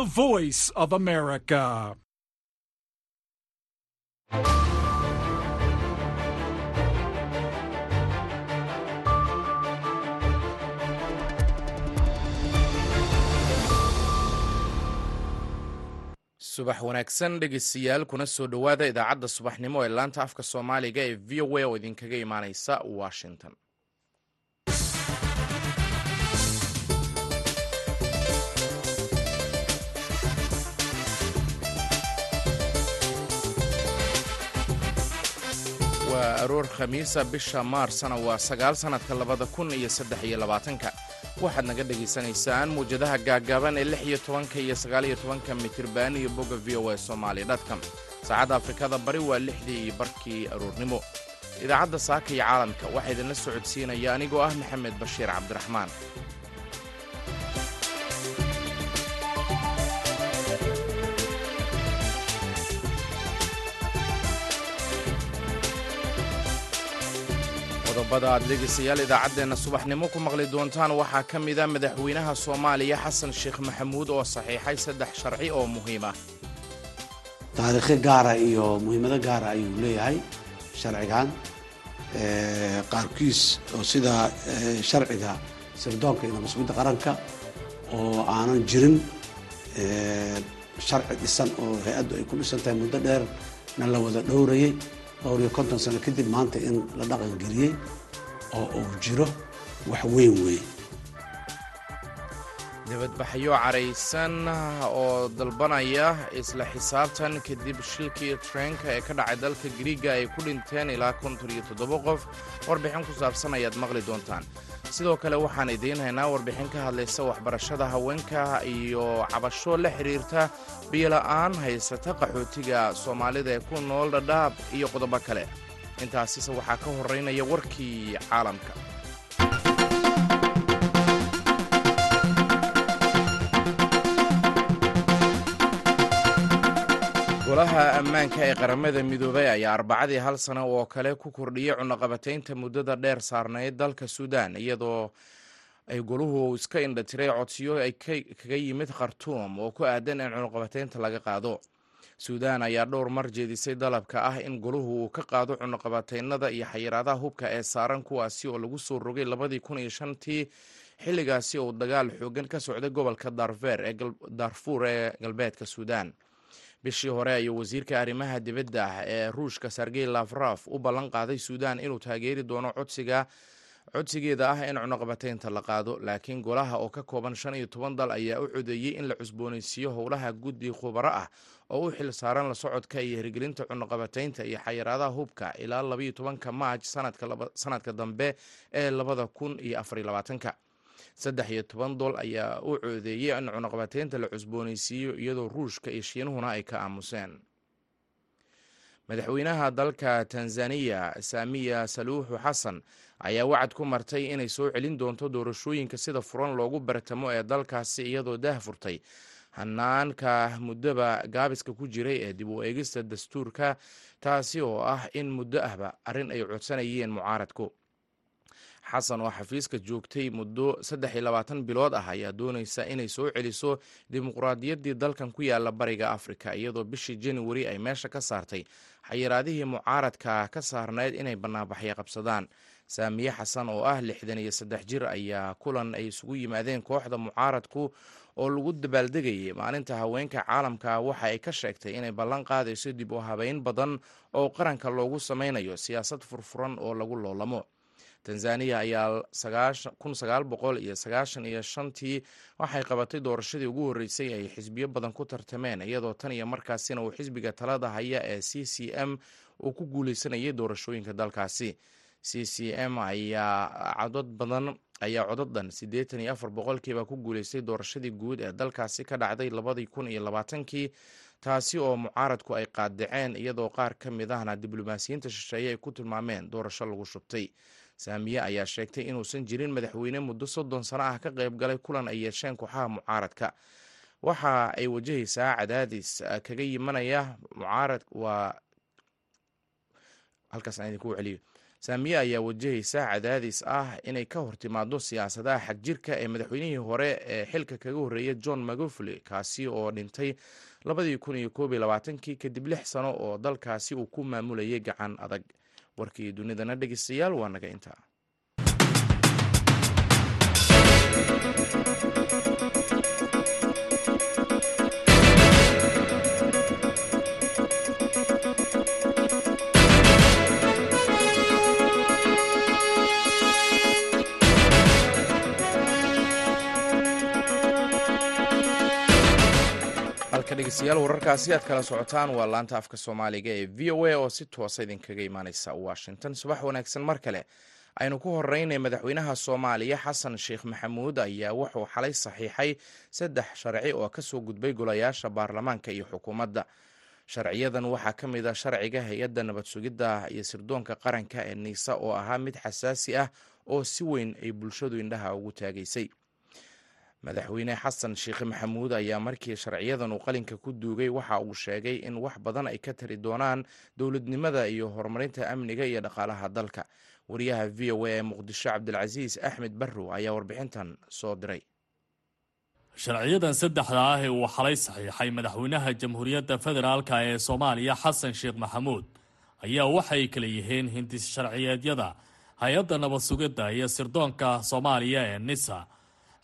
The voice of America. subax wanaagsan dhegeystayaal kuna soo dhowaada idaacadda subaxnimo ee laanta afka soomaaliga ee v o a oo idinkaga imaaneysa washington aroor khamiisa bisha maarsna waa sagaal sannadka labada kun iyo saddex iyo labaatanka. Waxaad naga dhegaysanaysaan muwjadaha gaaggaaban ee lix iyo tobanka iyo sagaal iyo tobanka mitirban iyo bogga v o a somaali dotcom saacadda afrikada bari waa lixdii iyo barkii aroornimo. Idaacadda saaka iyo caalamka waxaa idinla socodsiinaya anigoo ah maxamed bashiir cabdiraxmaan qodobada aad dhegaystayaal idaacaddeenna subaxnimo ku maqli doontaan waxaa ka mida madaxweynaha soomaaliya xasan sheekh maxamuud oo saxiixay saddex sharci oo muhiim ah. Taariikho gaara iyo muhiimado gaara ayuu leeyahay sharcigan. Qaarkiis oo sida sharciga sirdoonka iyo nabasugidda qaranka oo aanan jirin sharci dhisan oo hay'addu ay ku dhisan tahay muddo dheer na la wada dhowrayay dhowr iyo konton sano kadib maanta in la dhaqangeliyey oo uu jiro wax weyn weeye dibadbaxyo caraysan oo dalbanaya isla xisaabtan kadib shilkii treenka ee ka dhacay dalka griiga ay ku dhinteen ilaa konton iyo toddoba qof. Warbixin ku saabsan ayaad maqli doontaan. Sidoo kale waxaan idiin haynaa warbixin ka hadlaysa waxbarashada haweenka iyo cabasho la xidhiirta biyola'aan haysata qaxootiga soomaalida ee ku nool dhadhaab iyo qodobo kale. Intaasise waxaa ka horeynaya warkii caalamka golaha ammaanka ee qaramada midoobay ayaa arbacadii hal sano oo kale ku kordhiyey cunaqabataynta muddada dheer saarnayd dalka suudaan iyadoo ay goluhu iska indhatiray codsiyo ay kaga yimid khartuum oo ku aadan in cunaqabataynta laga qaado. Suudaan ayaa dhowr mar jeedisay dalabka ah in goluhu uu ka qaado cunaqabataynada iyo xayiraadaha hubka ee saaran kuwaasi oo lagu soo rogay labadii kun iyo shantii xilligaasi uu dagaal xoogan ka socday gobolka darfuur ee galbeedka suudaan bishii hore ayuu wasiirka arrimaha dibadda ee ruushka sergey lafraf u ballan qaaday suudaan inuu taageeri doono codsiga codsigeeda ah in cunaqabataynta la qaado. Laakiin golaha oo ka kooban shan iyo toban dal ayaa u codeeyey in la cusboonaysiiyo howlaha guddi khubaro ah oo u xil saaran la socodka iyo hirgelinta cunaqabataynta iyo xayiraadaha hubka ilaa labayo tobanka maaj sanadka dambe ee labada kun iyo afariyo labaatanka saddex iyo toban dol ayaa u coodeeyey in cunaqabataynta la cusboonaysiiyo iyadoo ruushka iyo shiinuhuna ay ka aamuseen. Madaxweynaha dalka tanzaniya saamiya saluuxu xasan ayaa wacad ku martay inay soo celin doonto doorashooyinka sida furan loogu bartamo ee dalkaasi iyadoo daah furtay hanaanka muddoba gaabiska ku jiray ee dib u eegista dastuurka taasi oo ah in muddo ahba arrin ay codsanayeen mucaaradku xasan oo xafiiska joogtay muddo saddex iyo labaatan bilood ah ayaa doonaysa inay soo celiso dimuqraadiyaddii dalkan ku yaalla bariga afrika iyadoo bishii januari ay meesha ka saartay xayiraadihii mucaaradka ka saarnayd inay banaanbaxyo qabsadaan. Saamiye xasan oo ah lixdan iyo saddex jir ayaa kulan ay isugu yimaadeen kooxda mucaaradku oo lagu dabaaldegayay. Maalinta haweenka caalamka waxa ay ka sheegtay inay ballan qaadayso dib u habeyn badan oo qaranka loogu sameynayo siyaasad furfuran oo lagu loolamo tanzaniya ayaa kun sagaal boqol iyo sagaashan iyo shantii waxay qabatay doorashadii ugu horreysay ay xisbiyo badan ku tartameen iyadoo tan iyo markaasina uu xisbiga talada haya ee c c m uu ku guuleysanayay doorashooyinka dalkaasi. C c m ayaa codod badan ayaa codaddan siddeetan iyo afar boqolkiiba ku guuleystay doorashadii guud ee dalkaasi ka dhacday labadii kun iyo labaatankii taasi oo mucaaradku ay qaadaceen iyadoo qaar ka mid ahna diblomaasiyiinta shisheeye ay ku tilmaameen doorasho lagu shubtay saamiye ayaa sheegtay inuusan jirin madaxweyne muddo soddon sano ah ka qayb galay kulan ay yeesheen kooxaha mucaaradka. Waxa ay wajahaysaa cadaadis kaga yimanaya mucaarad waa halkaas aan idinku celiyo saamiye ayaa wajahaysa cadaadis ah inay ka hortimaado siyaasadaha xagjirka ee madaxweynihii hore ee xilka kaga horreeya john magufuli kaasi oo dhintay labadii kun iyo koob iyo labaatankii kadib lix sano oo dalkaasi uu ku maamulayay gacan adag warkii dunidana dhegeystayaal waa naga intaa dhegeystayaal wararkaasi aad kala socotaan waa laanta afka soomaaliga ee v o a oo si toosa idinkaga imaaneysa washington. Subax wanaagsan mar kale aynu ku horeynay madaxweynaha soomaaliya xasan sheekh maxamuud ayaa wuxuu xalay saxiixay saddex sharci oo ka soo gudbay golayaasha baarlamaanka iyo xukuumadda. Sharciyadan waxaa ka mid a sharciga hay'adda nabad sugidda iyo sirdoonka qaranka ee niisa oo ahaa mid xasaasi ah oo si weyn ay bulshadu indhaha ugu taagaysay madaxweyne xasan sheekh maxamuud ayaa markii sharciyadan uu qalinka ku duugay waxa uu sheegay in wax badan ay ka tari doonaan dowladnimada iyo horumarinta amniga iyo dhaqaalaha dalka. Wariyaha v o a ee muqdisho cabdilcasiis axmed barrow ayaa warbixintan soo diray. Sharciyadan saddexda ah ee uu xalay saxiixay madaxweynaha jamhuuriyadda federaalka ee soomaaliya xasan sheekh maxamuud ayaa waxay kala yihiin hindis sharciyeedyada hay'adda nabad sugidda iyo sirdoonka soomaaliya ee nisa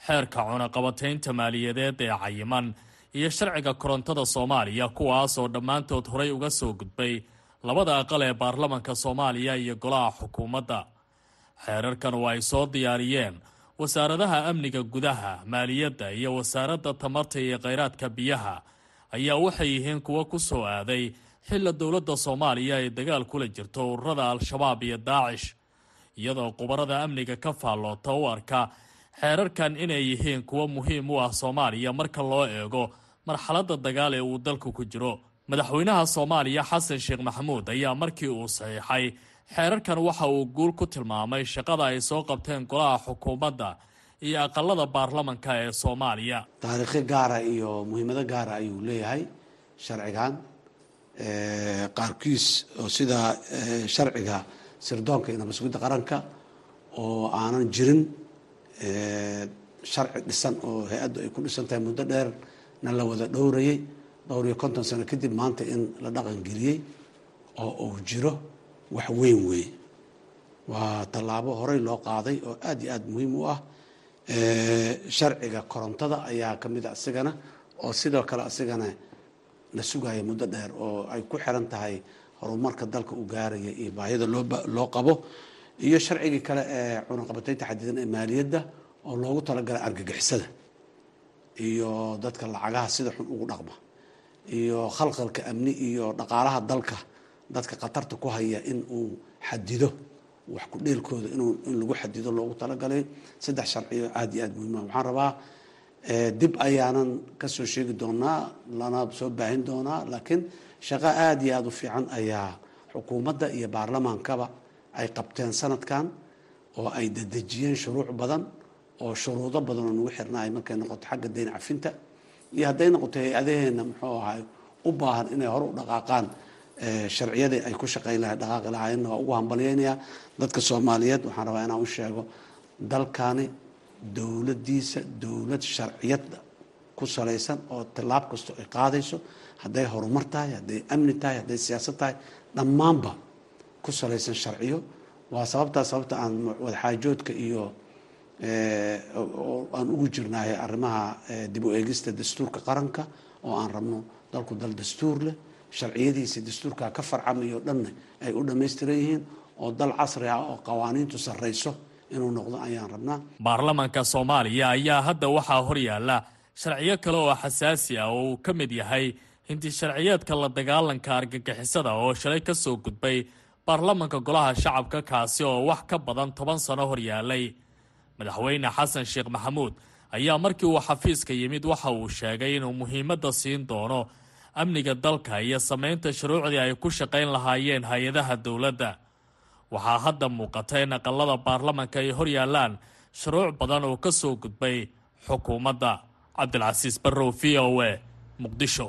xeerka cunaqabataynta maaliyadeed ee cayiman iyo sharciga korontada soomaaliya kuwaasoo dhammaantood horay uga soo gudbay labada aqal ee baarlamanka soomaaliya iyo golaha xukuumadda. Xeerarkan oo ay soo diyaariyeen wasaaradaha amniga gudaha maaliyadda iyo wasaaradda tamarta iyo kheyraadka biyaha. Ayaa waxay yihiin kuwo ku soo aaday xilla dowladda soomaaliya ay dagaal kula jirto ururada al-shabaab iyo daacish iyadoo khubarada amniga ka faalloota u arka xeerarkan inay yihiin kuwo muhiim u ah soomaaliya marka loo eego marxaladda dagaal ee uu dalku ku jiro. Madaxweynaha soomaaliya xasan sheekh maxamuud ayaa markii uu saxiixay xeerarkan waxa uu guul ku tilmaamay shaqada ay soo qabteen golaha xukuumadda iyo aqalada baarlamanka ee soomaaliya. Taariikho gaara iyo muhiimado gaara ayuu leeyahay sharcigan. Qaarkiis oo sida sharciga sirdoonka iyo nabasugidda qaranka oo aanan jirin sharci dhisan oo hay'addu ay ku dhisan tahay muddo dheer na la wada dhowrayay. Dhowr iyo konton sano kadib maanta in la dhaqan geliyey oo uu jiro wax weyn weeye waa tallaabo horey loo qaaday oo aada iyo aada muhiim u ah. Sharciga korontada ayaa ka mid a asigana oo sidoo kale asigana la sugaya muddo dheer oo ay ku xiran tahay horumarka dalka uu gaaraya iyo baahida loo qabo iyo sharcigii kale ee cunaqabataynta xadidan ee maaliyadda oo loogu talagalay argagixisada iyo dadka lacagaha sida xun ugu dhaqma iyo khalqalka amni iyo dhaqaalaha dalka dadka khatarta ku haya in uu xadido wax ku dheelkooda in lagu xadido loogu talagalay. Saddex sharciyo aada iyo aada muhiima waxaan rabaa dib ayaanan ka soo sheegi doonaa lana soo baahin doonaa laakiin shaqo aada iyo aada u fiican ayaa xukuumadda iyo baarlamaankaba ay qabteen sanadkan oo ay dedejiyeen shuruuc badan oo shuruudo badan oo nagu xirnaay markay noqoto xagga dayn cafinta. Iyo hadday noqoto hay'adaheena muxuu ahay u baahan inay hore u dhaqaaqaan sharciyadii ay ku shaqayn lahay dhaqaaqi lahaayeenna waa ugu hambalyeynayaa dadka soomaaliyeed waxaan rabaa inaan u sheego dalkani dowladdiisa dowlad sharciyad ku salaysan oo tillaab kasto ay qaadayso hadday horumar tahay hadday amni tahay hadday siyaasad tahay dhammaanba ku salaysan sharciyo. Waa sababtaa sababta aan wadaxaajoodka iyo aan ugu jirnahay arrimaha dib u eegista dastuurka qaranka oo aan rabno dalku dal dastuur leh. Sharciyadiisa dastuurka ka farcamayo dhanna ay u dhammaystiran yihiin oo dal casri ah oo qawaaniintu sarrayso inuu noqdo ayaan rabnaa. Baarlamanka soomaaliya ayaa hadda waxaa hor yaalla sharciyo kale oo xasaasi ah oo uu ka mid yahay hinti sharciyeedka la dagaalanka argagixisada oo shalay ka soo gudbay baarlamanka golaha shacabka kaasi oo wax ka badan toban sano hor yaallay madaxweyne xasan sheekh maxamuud ayaa markii uu xafiiska yimid waxa uu sheegay inuu muhiimadda siin doono amniga dalka iyo samaynta shuruucdii ay ku shaqayn lahaayeen hay'adaha dowladda. Waxaa hadda muuqata in aqalada baarlamanka ay hor yaallaan shuruuc badan oo ka soo gudbay xukuumadda. Cabdilcasiis barrow v o e muqdisho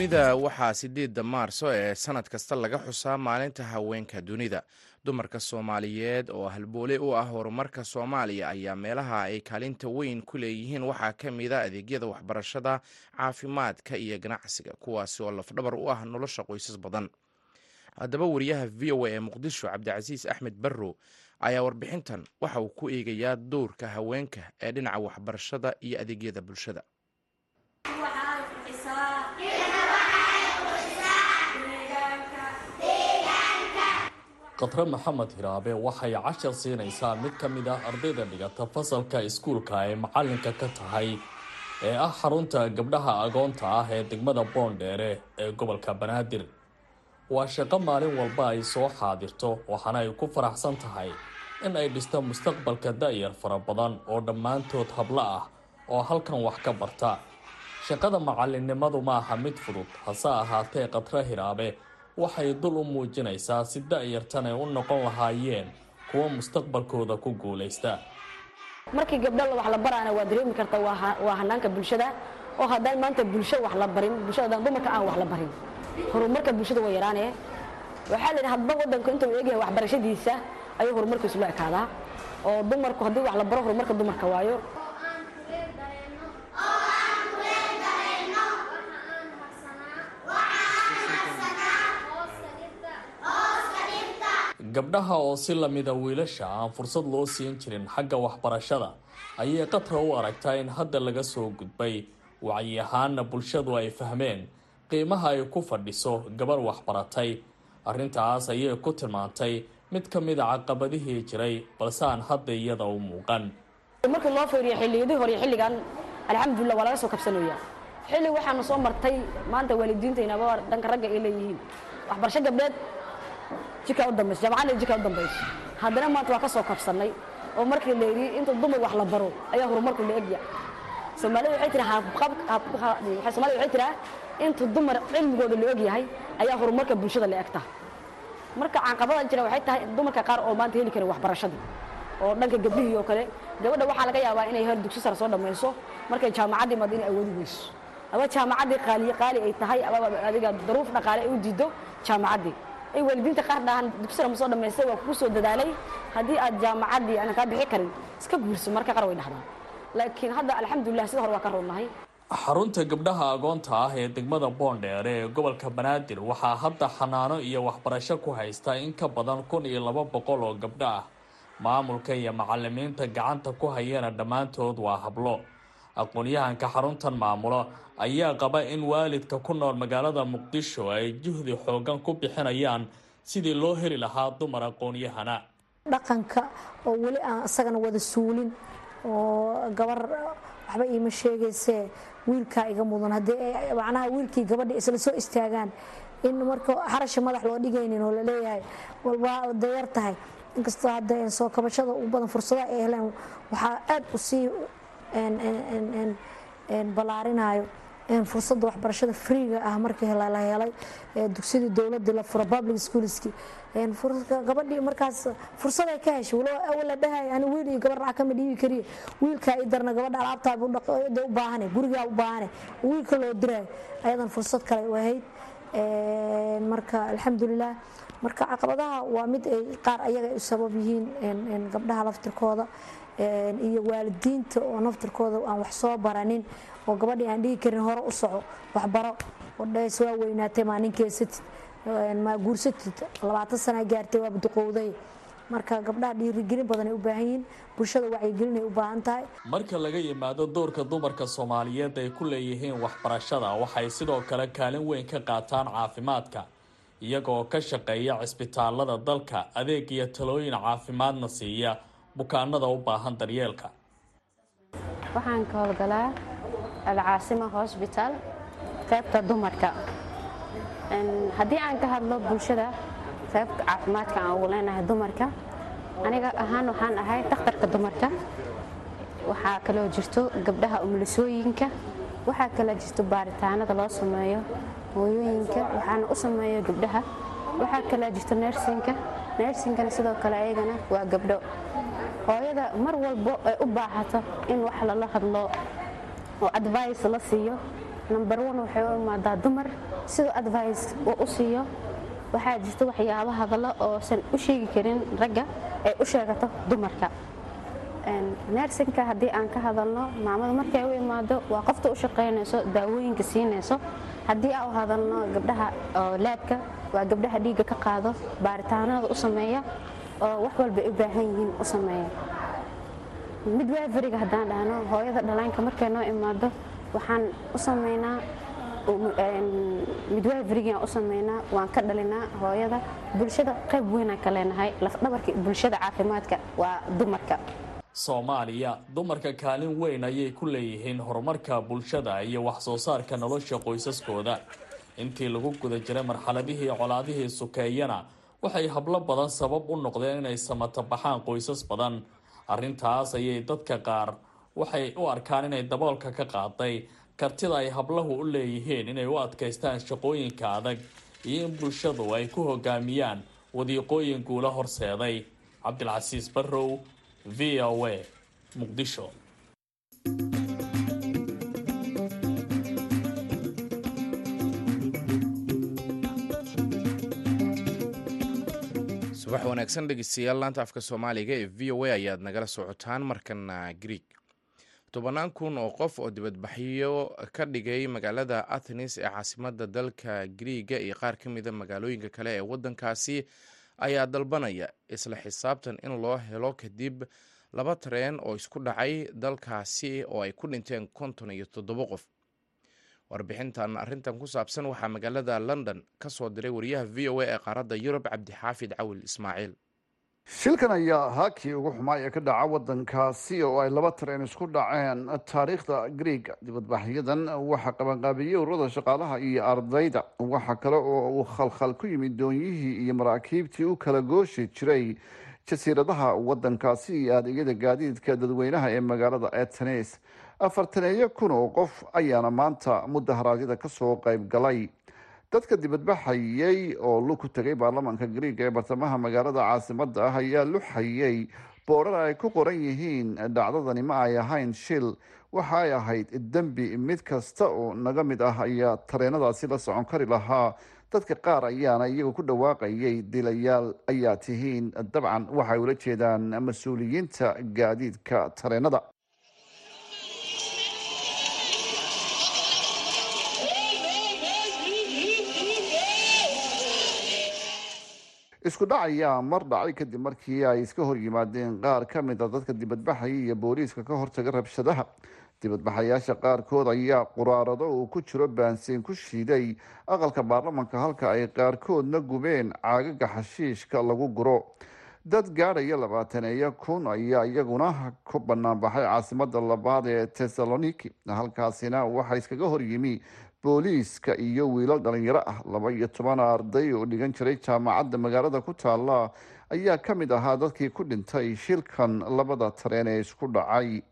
dunida waxaa sideedda maarso ee sanad kasta laga xusaa maalinta haweenka dunida. Dumarka soomaaliyeed oo halboole u ah horumarka soomaaliya ayaa meelaha ay kaalinta weyn ku leeyihiin. Waxaa ka mida adeegyada waxbarashada caafimaadka iyo ganacsiga kuwaasi oo lafdhabar u ah nolosha qoysas badan. Haddaba wariyaha v o a ee muqdisho cabdicasiis axmed barrow ayaa warbixintan waxa uu ku eegayaa dowrka haweenka ee dhinaca waxbarashada iyo adeegyada bulshada khadre maxamed hiraabe waxay cashar siinaysaa mid ka mid ah ardayda dhigata fasalka iskuulka ay macalinka ka tahay ee ah xarunta gabdhaha agoonta ah ee degmada boondheere ee gobolka banaadir. Waa shaqo maalin walba ay soo xaadirto waxaana ay ku faraxsan tahay in ay dhisto mustaqbalka da-yar fara badan oo dhammaantood hablo ah oo halkan wax ka barta. Shaqada macalinimadu ma aha mid fudud hase ahaatee khadre hiraabe waxay dul u muujinaysaa si da-yartan ay u noqon lahaayeen kuwa mustaqbalkooda ku guulaysta. Markii gabdho wax la baraana waa dareemi karta waa hanaanka bulshada oo haddaan maanta bulsho wax la barin bulshada dumarka aan wax la barin. Horumarka bulshada waa yaraanee waxaa la yidhi hadba waddanku intuu eegyahay waxbarashadiisa ayuu horumarkiisu la ekaadaa oo dumarku haddii wax la baro horumarka dumarka waayo gabdhaha oo si lamida wiilasha aan fursad loo siin jirin xagga waxbarashada ayay qatra u aragtaa in hadda laga soo gudbay wacyi ahaanna bulshadu ay fahmeen qiimaha ay ku fadhiso gabarh waxbaratay. Arrintaas ayay ku tilmaantay mid ka mida caqabadihii jiray balse aan hadda iyada u muuqan. Markii loo fiiriyo xilliyadii hore xilligan alxamdulilah waa laga soo kabsanaya xilli waxaanu soo martay maanta waalidiintaynaba dhanka ragga ay leeyihiin. Waxbarasho gabdheed jika u dambayso jaamacadna jika u dambayso haddana maanta waa ka soo kabsannay oo markii la yidhi inta dumar wax la baro ayaa horumarku la egya. Soomaalida waxay tiraa soomaalida waxay tiraa inta dumar cilmigooda la og yahay ayaa horumarka bulshada la egta. Marka caqabada jira waxay tahay dumarka qaar oo maanta heli karin waxbarashadii oo dhanka gabdhihii oo kale. Gabadha waxaa laga yaabaa inay hel dugsi sare soo dhammayso markay jaamacaddii mad inay awoodi weyso. Ama jaamacaddii qaali qaali ay tahay ama adiga daruuf dhaqaale ay u diido jaamacaddii ay waalidiinta qaar dhahaan dugsi sare ma soo dhammaystay waa kugu soo dadaalay. Haddii aad jaamacaddii aanan kaa bixi karin iska guurso marka qaar way dhahdaan laakiin hadda alxamdulilah sida hore waa ka runnahay xarunta gabdhaha agoonta ah ee degmada boondheere ee gobolka banaadir waxaa hadda xanaano iyo waxbarasho ku haysta in ka badan kun iyo laba boqol oo gabdho ah. Maamulka iyo macalimiinta gacanta ku hayana dhammaantood waa hablo aqoon-yahanka xaruntan maamulo ayaa qaba in waalidka ku nool magaalada muqdisho ay juhdi xoogan ku bixinayaan sidii loo heli lahaa dumar aqoon-yahana. Dhaqanka oo weli aan isagana wada suulin oo gabar waxba iima sheegaysee wiilkaa iga mudan. Haddii macnaha wiilkii gabadha isla soo istaagaan in marka xarasha madax loo dhigaynin oo la leeyahay walba dayar tahay. Inkastoo hadda soo kabashada u badan fursadaha ay heleen waxaa aad u sii ballaarinayo fursadda waxbarashada freega ah markii la helay dugsidii dowladii la furo public schoolski. Gabadhii markaas fursaday ka heshay la dhahay ani wiil iyo gabar lacag kama dhiibi kariye wiilkaa ii darna gabadha alaabtaada u baahane gurigaa u baahane wiilka loo dirayo ayadan fursad kale u ahayd. Marka alxamdulilah marka caqabadaha waa mid ay qaar ayaga u sabab yihiin gabdhaha laftirkooda iyo waalidiinta oo naftirkooda aan wax soo baranin oo gabadhii aan dhihi karin hore u soco waxbaro. Odhays waa weynaatay maa ninkeesatid maa guursatid labaatan sana gaartay waa duqowday. Marka gabdhaha dhiirigelin badanay u baahan yihiin bulshada wacyigelinay u baahan tahay. Marka laga yimaado doorka dumarka soomaaliyeed ay ku leeyihiin waxbarashada waxay sidoo kale kaalin weyn ka qaataan caafimaadka iyagoo ka shaqeeya cisbitaalada dalka adeeg iyo talooyin caafimaadna siiya bukaanada u baahan daryeelka. Waxaan ka howlgalaa alcaasima hosbitaal qaybta dumarka. Haddii aan ka hadlo bulshada qaybta caafimaadka aan ugu leenahay dumarka aniga ahaan waxaan ahay dhakhtarka dumarka. Waxaa kaloo jirto gabdhaha umulisooyinka waxaa kaloo jirto baaritaanada loo sameeyo hooyooyinka waxaana u sameeyo gabdhaha. Waxaa kaloo jirto nersinka nersinkana sidoo kale ayagana waa gabdho hooyada mar walbo ay u baahato in wax lala hadlo oo advice la siiyo. Number one waxay u imaadaa dumar. Siduu advice uu u siiyo waxaa jirta waxyaaba hadallo oosan u sheegi karin ragga ay u sheegato dumarka. Nersinka haddii aan ka hadalno maamada markay u imaado waa qofta u shaqaynayso daawooyinka siinayso. Haddii aan u hadalno gabdhaha laabka waa gabdhaha dhiigga ka qaado baaritaanada u sameeya oo wax walbay u baahan yihiin u sameeya. Midwiferiga haddaan dhahno hooyada dhalaanka markay noo imaado waxaan u samaynaa midwiferigaan u samaynaa waan ka dhalinaa hooyada. Bulshada qayb weynaan ka leenahay lafdhabarka bulshada caafimaadka waa dumarka. Soomaaliya dumarka kaalin weyn ayay ku leeyihiin horumarka bulshada iyo wax soo saarka nolosha qoysaskooda. Intii lagu guda jiray marxaladihii colaadihii sukeeyana waxay hablo badan sabab u noqdeen inay samata baxaan qoysas badan. Arrintaas ayay dadka qaar waxay u arkaan inay daboolka ka qaaday kartida ay hablahu u leeyihiin inay u adkaystaan shaqooyinka adag. Iyo in bulshadu ay ku hogaamiyaan wadiiqooyin guula horseeday. Cabdilcasiis barrow v o a muqdisho subax wanaagsan dhegeystayaal laanta afka soomaaliga ee v o a ayaad nagala socotaan markana greeg tobannaan kun oo qof oo dibadbaxyo ka dhigay magaalada athenes ee caasimadda dalka griiga iyo qaar ka mida magaalooyinka kale ee waddankaasi ayaa dalbanaya isla xisaabtan in loo helo kadib laba tareen oo isku dhacay dalkaasi oo ay ku dhinteen konton iyo toddobo qof warbixintan arrintan ku saabsan waxaa magaalada london ka soo diray wariyaha v o a ee qaaradda yurub cabdixaafid cawil ismaaciil shilkan ayaa ahaa kii ugu xumaa ee ka dhaca waddankaasi oo ay laba tareen isku dhaceen taariikhda griega dibadbaxyadan waxaa qabanqaabiyey ururada shaqaalaha iyo ardayda. Waxaa kale oo uu khalkhal ku yimid doonyihii iyo maraakiibtii u kala gooshi jiray jasiiradaha waddankaasi iyo adeegyada gaadiidka dadweynaha ee magaalada atenes afartaneeyo kun oo qof ayaana maanta mudaharaadyada ka soo qayb galay. Dadka dibadbaxayey oo lug ku tegay baarlamaanka griiga ee bartamaha magaalada caasimada ah ayaa luxayey boodhar ay ku qoran yihiin dhacdadani ma ay ahayn shil. Waxa ay ahayd dembi mid kasta oo naga mid ah ayaa tareenadaasi la socon kari lahaa. Dadka qaar ayaana iyagu ku dhawaaqayay dilayaal ayaa tihiin. Dabcan waxay ula jeedaan mas'uuliyiinta gaadiidka tareenada isku dhac ayaa mar dhacay kadib markii ay iska hor yimaadeen qaar ka mid a dadka dibadbaxaya iyo booliiska ka hortaga rabshadaha. Dibadbaxayaasha qaarkood ayaa quraarado uu ku jiro baansiin ku shiiday aqalka baarlamanka halka ay qaarkoodna gubeen caagaga xashiishka lagu guro. Dad gaadhaya labaataneeyo kun ayaa iyaguna ku banaanbaxay caasimada labaad ee tesaloniki halkaasina waxaa iskaga horyimi booliiska iyo wiilal dhalinyaro ah laba iyo toban arday oo dhigan jiray jaamacadda magaalada ku taala ayaa ka mid ahaa dadkii ku dhintay shilkan labada tareen ee isku dhacay.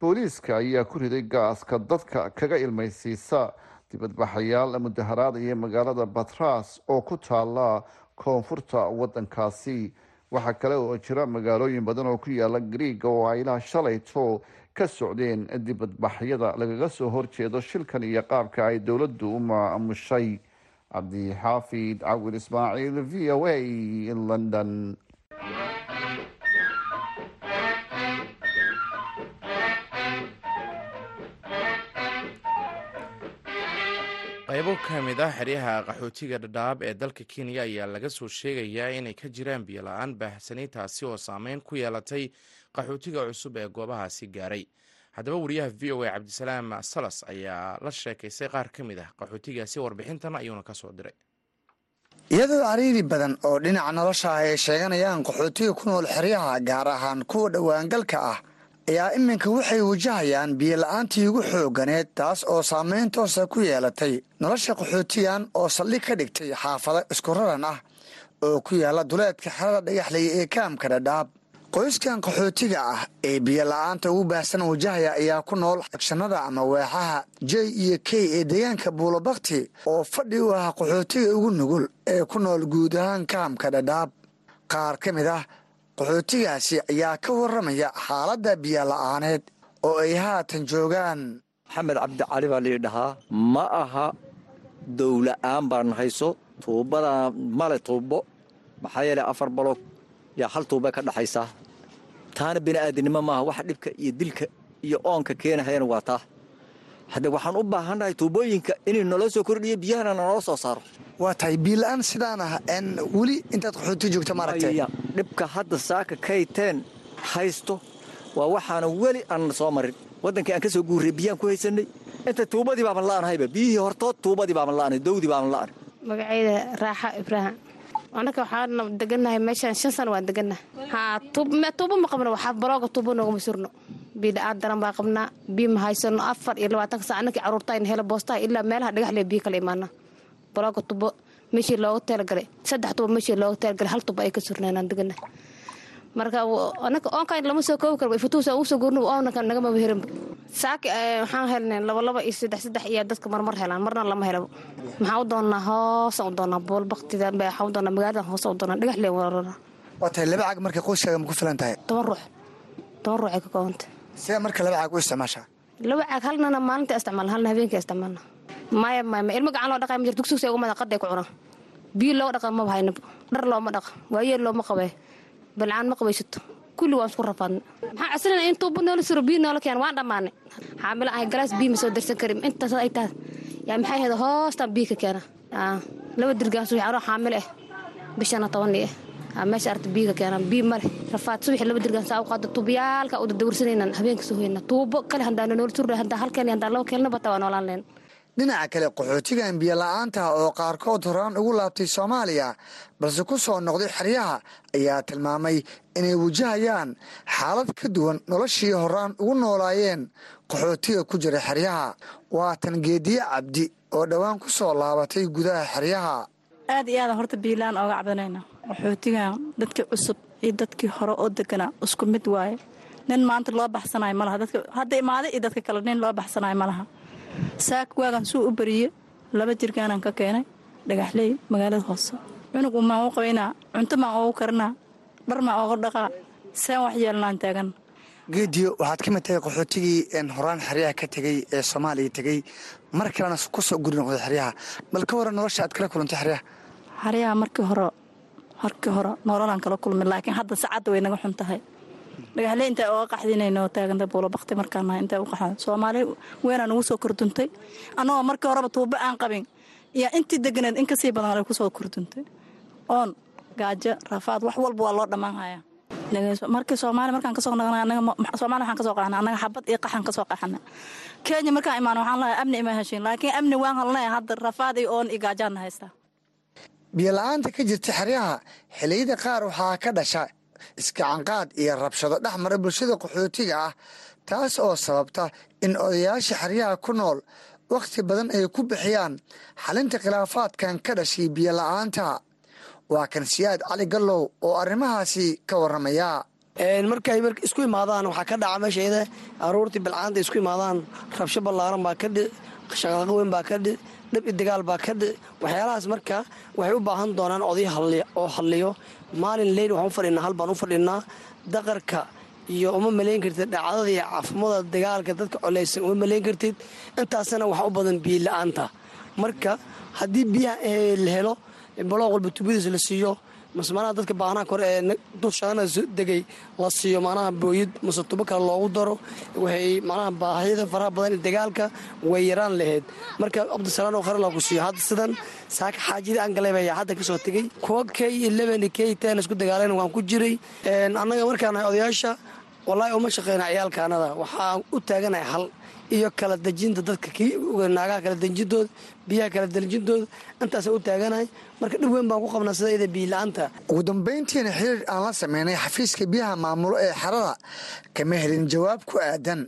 Booliiska ayaa ku riday gaaska dadka kaga ilmaysiisa dibadbaxayaal mudaharaadaya magaalada batras oo ku taala koonfurta wadankaasi waxaa kale oo jira magaalooyin badan oo ku yaalla griiga oo ay ilaa shalayto ka socdeen dibadbaxyada lagaga soo horjeedo shilkan iyo qaabka ay dowladdu u maamushay. Cabdixaafid cawil ismaaciil v o a london ka mid ah xeryaha qaxootiga dhadhaab ee dalka kenya ayaa laga soo sheegayaa inay ka jiraan biyo la'aan baahsanay taasi oo saameyn ku yeelatay qaxootiga cusub ee goobahaasi gaaray. Haddaba wariyaha v o a cabdisalaam salas ayaa la sheekaystay qaar ka mid ah qaxootigaasi warbixintan ayuuna ka soo diray. Iyadoo cariiri badan oo dhinaca nolosha ah ay sheeganayaan qaxootiga ku nool xeryaha gaar ahaan kuwa dhowaangalka ah ayaa iminka waxay wajahayaan biyola-aantii ugu xoogganeed taas oo saamayn toosa ku yeelatay nolosha qaxootigan oo saldhig ka dhigtay xaafado isku raran ah oo ku yaalla duleedka xerada dhagaxley ee kaamka dhadhaab. Qoyskan qaxootiga ah ee biyola-aanta ugu baahsan wajahaya ayaa ku nool agshanada ama weexaha j iyo k ee deegaanka buulobakti oo fadhi u ah qaxootiga ugu nugul ee ku nool guud ahaan kaamka dhadhaab. Qaar ka mid ah qaxootigaasi ayaa ka warramaya xaaladda biyola-aaneed oo ay haatan joogaan. Maxamed cabdicali baa lii dhahaa ma aha dowla-aan baan hayso tuubadaa male tuubo. Maxaa yeelay afar baloog yaa hal tuuba ka dhaxaysaa taana bini'aadinimo maaha waxa dhibka iyo dilka iyo oonka keenahayana waa taa hadde waxaan u baahannahay tuubooyinka inay naloo soo kordhiyo biyahana naloo soo saaro. Waa tahay biila-aan sidaan ah weli intaad qaxooti joogta maaragtay dhibka hadda saaka kayteen haysto. Waa waxaana weli aanan soo marin. Waddankii aan ka soo guurray biyaan ku haysannay inta tuubadii baaban la'anahayba biyihii hortood tuubadii baaban la'anay dowdii baaban la'anay magacayda raaxa ibraahim annaka waxaan degannahay meeshaan shan sano waan degannahay haa tuubo ma qabno waxaa barooga tuubo noogama surno biidha'aad daran baa qabnaa biyo ma haysano afar iyo labaatanka saa annakii carruurtayna hela boostaha ilaa meelaha dhagaxlee biyo kala imaana barooga tuubo meeshii looga talagalay saddex tuubo meeshii looga talagalay hal tuubo ay ka surneenaan degannahay marka annaka oonkan lama soo koobi karo ifatuusa ugu soo oonaka nagama herin saaki waxaan helnay laba laba iyo saddex saddex iyo dadka marmar helaan. Marna lama helabo maxaa u doonnaa hoosaan u doonnaa bool baktida waxaa u doonnaa magaaladan hoosaan u doonnaa dhagax leen warara. Waa tahay laba caag markay qoyskaaga ma ku filan tahay? Toban ruux. Toban ruux ay ka koobantay sidee marka laba caag u isticmaashaa. Laba caag halnana maalinta isticmaalna halna habeenkii isticmaalna maya maya ma ilmo gacan loo dhaqay ma jirto dugsiga ugu mada qaday ku cunaan. Biyo loo dhaqa maba haynaba dhar looma dhaqa waayeel looma qabee balcaan ma qabaysato kulli waan isku rafaadna maxaa casrina in tuubo noola suro biyo noola keen waan dhammaanay xaamilo ahay galaas biyo ma soo darsan karin. Intaas ay tahay. Yaa maxay ahayd hoostaan biyo ka keena. Laba dirgaan subax anoo xaamilo ah bishana tobanii ah meesha arta biyo ka keenaan biyo male rafaad subaxi laba dirgaan saa u qaada tuubayaalka u dadawrsanaynan habeenka soo hoyna tuubo kale handaana noola surna handaa halkeen handaa laba keelna bata waa noolaan leen dhinaca kale qaxootigan biyo la'aanta oo qaarkood horaan ugu laabtay soomaaliya balse ku soo noqday xeryaha ayaa tilmaamay inay wajahayaan xaalad ka duwan noloshii horaan ugu noolaayeen. Qaxootiga ku jira xeryaha waa tan geediye cabdi oo dhowaan ku soo laabatay gudaha xeryaha. Aad iyo aadaan horta biilaan ooga cabdanayna qaxootigan dadkii cusub iyo dadkii hore oo deganaa isku mid waaye. Nin maanta loo baxsanayo malaha hadda imaaday iyo dadka kale nin loo baxsanayo malaha saak waagan suu u bariye. Laba jirgaanaan ka keenay. Dhagaxley magaalada hoose. Cunugu maan u qabaynaa cunto maan oogu karinaa dhar maan ooga dhaqaa seen wax yeelnaan taagan. Geediyo waxaad ka mid tahay qaxootigii horaan xeryaha ka tegey ee soomaaliya tegey mar kalena ku soo guri noqday xeryaha. Bal ka waran nolosha aad kala kulantay xeryaha. Xeryaha markii hore markii hore nololaan kala kulmay laakiin hadda sacadda way naga xun tahay dhagaxle intaa oga qaxdinayno taaganta buulo bakti markaan nahay intaa u qaxda soomaali weynaa nugu soo korduntay annagoo markii horeba tuubo aan qabin. Iyo intii deganeed in ka sii badan ku soo korduntay oon gaajo rafaad wax walba waa loo dhammaan hayaa markii soomaali markaan ka soo soomaali waxaan ka soo qaxnay annaga xabad iyo qaxan ka soo qaxana kenya markaan imaan waxaan lahay amni ima heshin laakiin amni waan halnay hadda rafaad iyo oon iyo gaajaana haystaa. Biyola-aanta ka jirta xeryaha xilliyada qaar waxaa ka dhasha iskacanqaad iyo rabshado dhex mara bulshada qaxootiga ah taas oo sababta in odayaasha xeryaha ku nool wakhti badan ay ku bixiyaan xalinta khilaafaadkan ka dhashay biyola-aanta waa kan siyaad cali gallow oo arrimahaasi ka warramaya. Markay isku imaadaan waxaa ka dhaca meeshayda aruurtii bilcaanta isku imaadaan rabsho ballaaran baa ka dhi shaqaaqo weyn baa ka dhi dhab i dagaal baa ka waxyaalahaas marka waxay u baahan doonaan oday oo halliyo maalin leyl waxaan u fadhinaa hal baan u fadhinaa daqarka iyo uma malayn kartid dhacdada iyo cafimada dagaalka dadka coleysan uma malayn kartid. Intaasna waxa u badan biyo la'aanta. Marka haddii biyaha la helo balooq walba tubadiis la siiyo mase manaha dadka baanaha kore ee dulshadana degay la siiyo manaha booyid mase tubo kale loogu daro waxay manaha baahiyada faraha badan dagaalka way yaraan lahayd marka cabdisalaan oo khare loogu siiyo hadda sidan saaka xaajidii aan hadda ka soo tegey kuwa k k ten isku dagaalayna waan ku jiray. Annaga markaana odayaasha wallaahi uma shaqeyna ciyaalkaanada. Waxaan u taaganahay hal iyo kala dejinta dadka naagaha kala dejintooda biyaha kala dejintooda intaasa u taaganahay. Marka dhib weyn baan ku qabnaa sida iyada biyola'aanta ugu dambayntiina xiriir aan la sameynay xafiiska biyaha maamulo ee xerada kama helin jawaab ku aadan.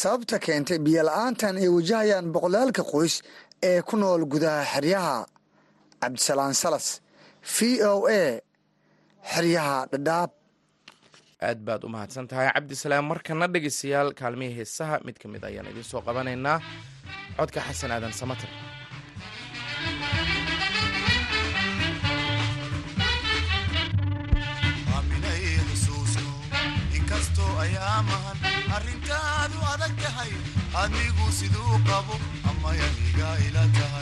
Sababta keentay biyola-aantan ay wajahayaan boqolaalka qoys ee ku nool gudaha xeryaha. Cabdisalaan salas v o a xeryaha dhadhaab aad baad u mahadsan tahay. Cabdisalaam markana dhegeystayaal kaalmihii heesaha mid ka mid ayaan idiin soo qabanaynaa. Codka xasan aadan samater arrintaadu adag tahay. Adnigu siduu qabo amayaniga ila tahay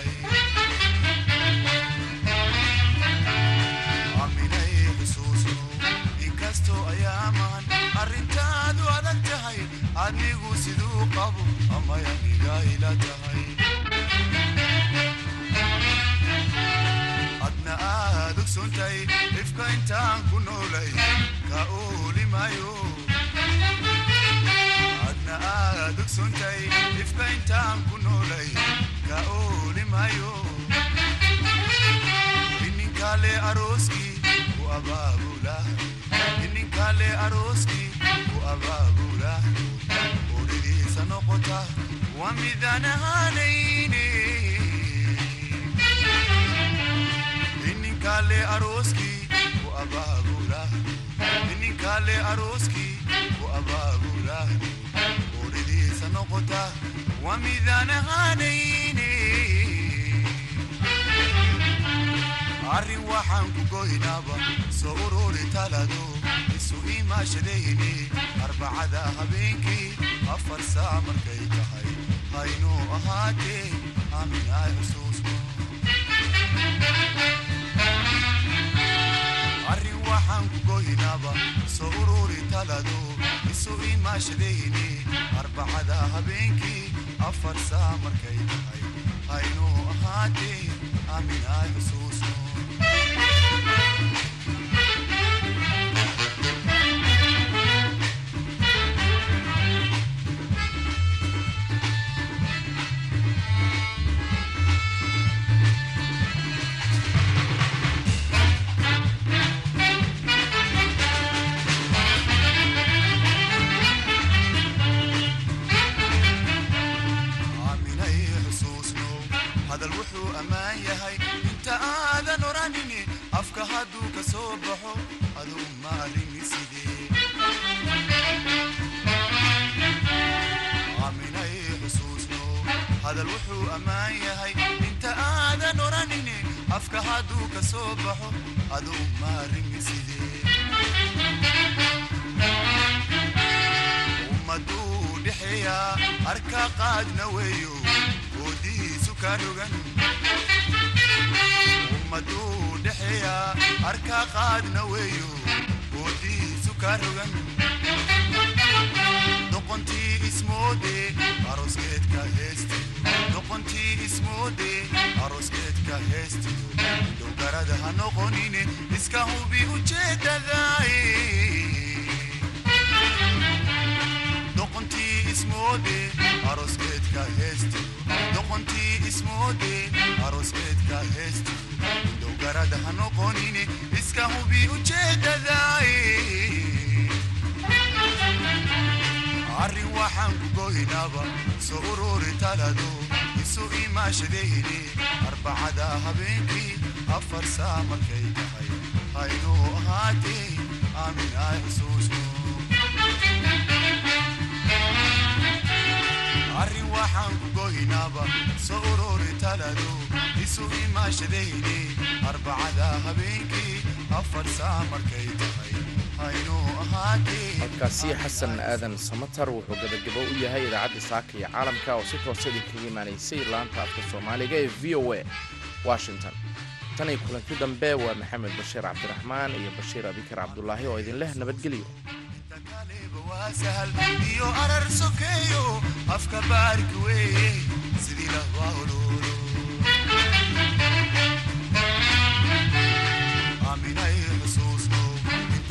inkastoo ayaaman arrintaadu adag tahay adnigu siduu qabo amayaniga ila tahay adna aad ogsontay ifka intaan ku noolay ka oolimayo ininkale arooskii ku abaabula arrin waxaan ku goynaaba soo ururi talado isu imaashadayni arbacada habeenkii afar saac markay tahay. Haynuu ahaatee aaminay xusuusno arrin waxaan ku goynaaba soo ururi talado isu imaashadayni arbacada habeenkii afar saac markay tahay. Haynuu ahaatee aaminay xusuusno hadduu ka soo baxo aduu maalini sidee ummaduu dhexeeya arka qaadna weeyo oodihiisu ka rogan ummaduu dhexeeya arka qaadna weeyo oodihiisu ka doqontii ismoode aroskeedka heestiyo doqontii ismoode aroskeedka heestiyo dowgarada ha noqonine iska hubi ujeedadaaye doqontii ismoode aroskeedka heestiyo doqontii ismoode aroskeedka heestiyo dowgarada ha noqonine iska hubi ujeedadaaye arrin waxaan ku goynaaba soo ururi talado isu imaashadayni arbacada habeenkii afar saa markay tahay haynuu ahaatee aamin ay xusuusno arrin waxaan ku goynaaba soo ururi talado isu imaashadayni arbacada habeenkii afar saa markay tahay codkaasi xasan aadan samatar wuxuu gabagabo u yahay idaacadda saaka iyo caalamka oo si toosa idinkaga imaanaysay laanta afka soomaaliga ee v o a washington. Tan iyo kulanti dambe waa maxamed bashiir cabdiraxmaan iyo bashiir abikar cabdulaahi oo idin leh nabadgelyo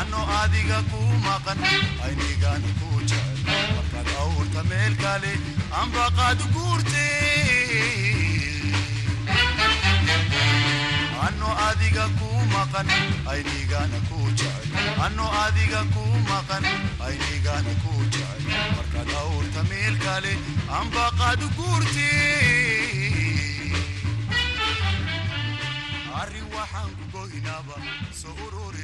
anno adiga kuu maqan aynigaana kuu jecel markaad awrta meel kale ambaqaad guurtee anno adiga kuu maqan aynigana kuu jecel anno adiga kuu maqan aynigana kuu jecel markaad awrta meel kale ambaqaad guurti arrin waxaan ku goynaaba soo ururi